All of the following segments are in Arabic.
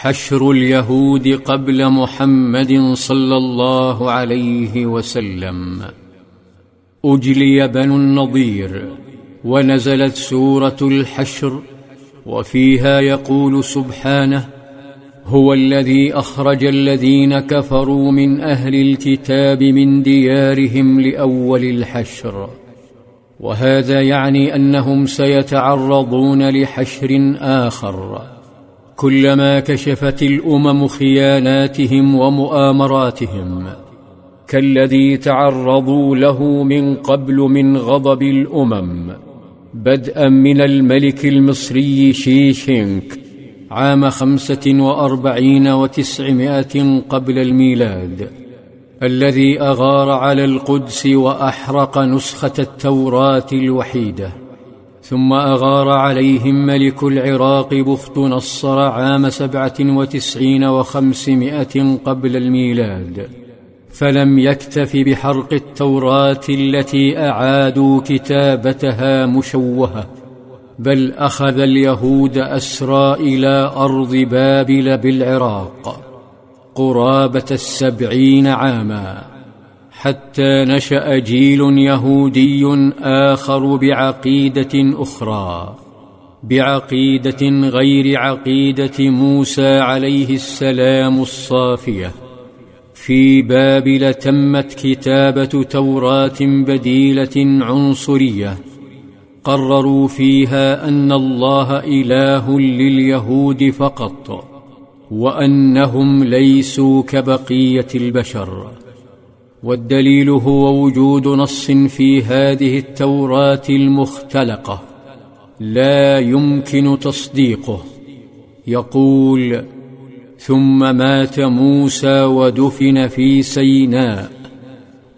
حشر اليهود قبل محمد صلى الله عليه وسلم. أجلي بنو النضير ونزلت سورة الحشر وفيها يقول سبحانه هو الذي أخرج الذين كفروا من أهل الكتاب من ديارهم لأول الحشر. وهذا يعني أنهم سيتعرضون لحشر آخر. كلما كشفت الأمم خياناتهم ومؤامراتهم كالذي تعرضوا له من قبل من غضب الأمم بدءا من الملك المصري شيشينك عام خمسة وأربعين وتسعمائة قبل الميلاد الذي أغار على القدس وأحرق نسخة التوراة الوحيدة. ثم أغار عليهم ملك العراق بخت نصر عام سبعة وتسعين وخمسمائة قبل الميلاد فلم يكتف بحرق التوراة التي أعادوا كتابتها مشوهة بل أخذ اليهود اسرى إلى أرض بابل بالعراق قرابة السبعين عاما. حتى نشأ جيل يهودي آخر بعقيدة أخرى بعقيدة غير عقيدة موسى عليه السلام الصافية. في بابل تمت كتابة توراة بديلة عنصرية. قرروا فيها أن الله إله لليهود فقط وأنهم ليسوا كبقية البشر. والدليل هو وجود نص في هذه التوراة المختلقة. لا يمكن تصديقه. يقول ثم مات موسى ودفن في سيناء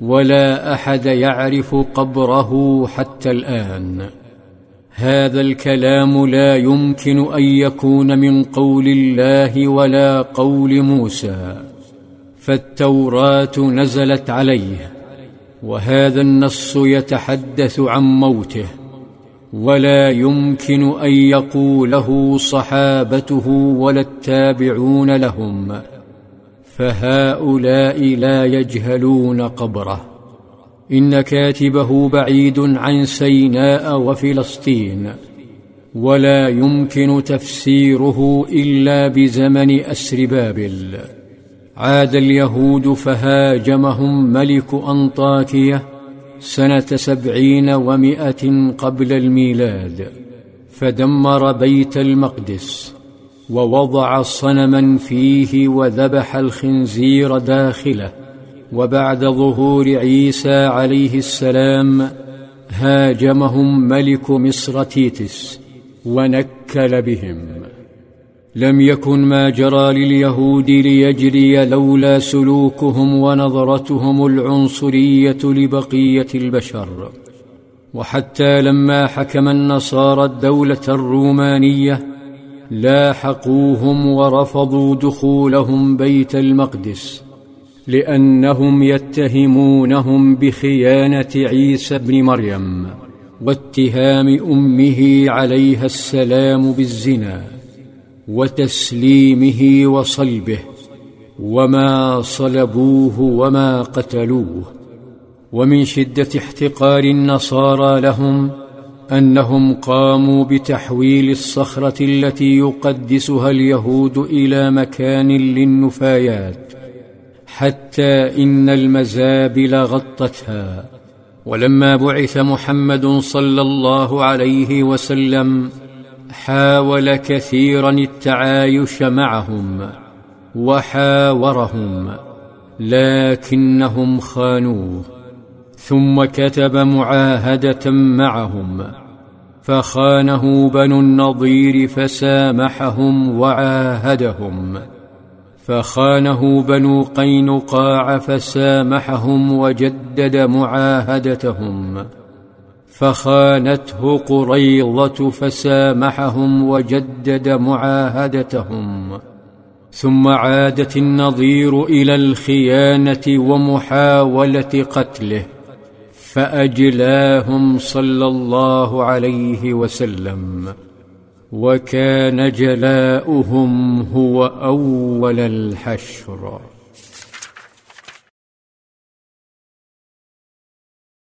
ولا أحد يعرف قبره حتى الآن. هذا الكلام لا يمكن أن يكون من قول الله ولا قول موسى. فالتوراة نزلت عليه وهذا النص يتحدث عن موته ولا يمكن أن يقوله صحابته ولا التابعون لهم فهؤلاء لا يجهلون قبره. إن كاتبه بعيد عن سيناء وفلسطين ولا يمكن تفسيره إلا بزمن أسر بابل. عاد اليهود فهاجمهم ملك أنطاكية سنة سبعين ومائة قبل الميلاد فدمر بيت المقدس ووضع صنما فيه وذبح الخنزير داخله وبعد ظهور عيسى عليه السلام هاجمهم ملك مصر تيتس ونكل بهم. لم يكن ما جرى لليهود ليجري لولا سلوكهم ونظرتهم العنصرية لبقية البشر. وحتى لما حكم النصارى الدولة الرومانية لاحقوهم ورفضوا دخولهم بيت المقدس لأنهم يتهمونهم بخيانة عيسى ابن مريم واتهام أمه عليها السلام بالزنا. وتسليمه وصلبه وما صلبوه وما قتلوه ومن شدة احتقار النصارى لهم أنهم قاموا بتحويل الصخرة التي يقدسها اليهود إلى مكان للنفايات حتى إن المزابل غطتها. ولما بعث محمد صلى الله عليه وسلم حاول كثيرا التعايش معهم وحاورهم لكنهم خانوه ثم كتب معاهدة معهم فخانه بنو النضير فسامحهم وعاهدهم فخانه بنو قينقاع فسامحهم وجدد معاهدتهم. فخانته قريضة فسامحهم وجدد معاهدتهم. ثم عادت النظير إلى الخيانة ومحاولة قتله فأجلاهم صلى الله عليه وسلم. وكان جلاؤهم هو أول الحشر.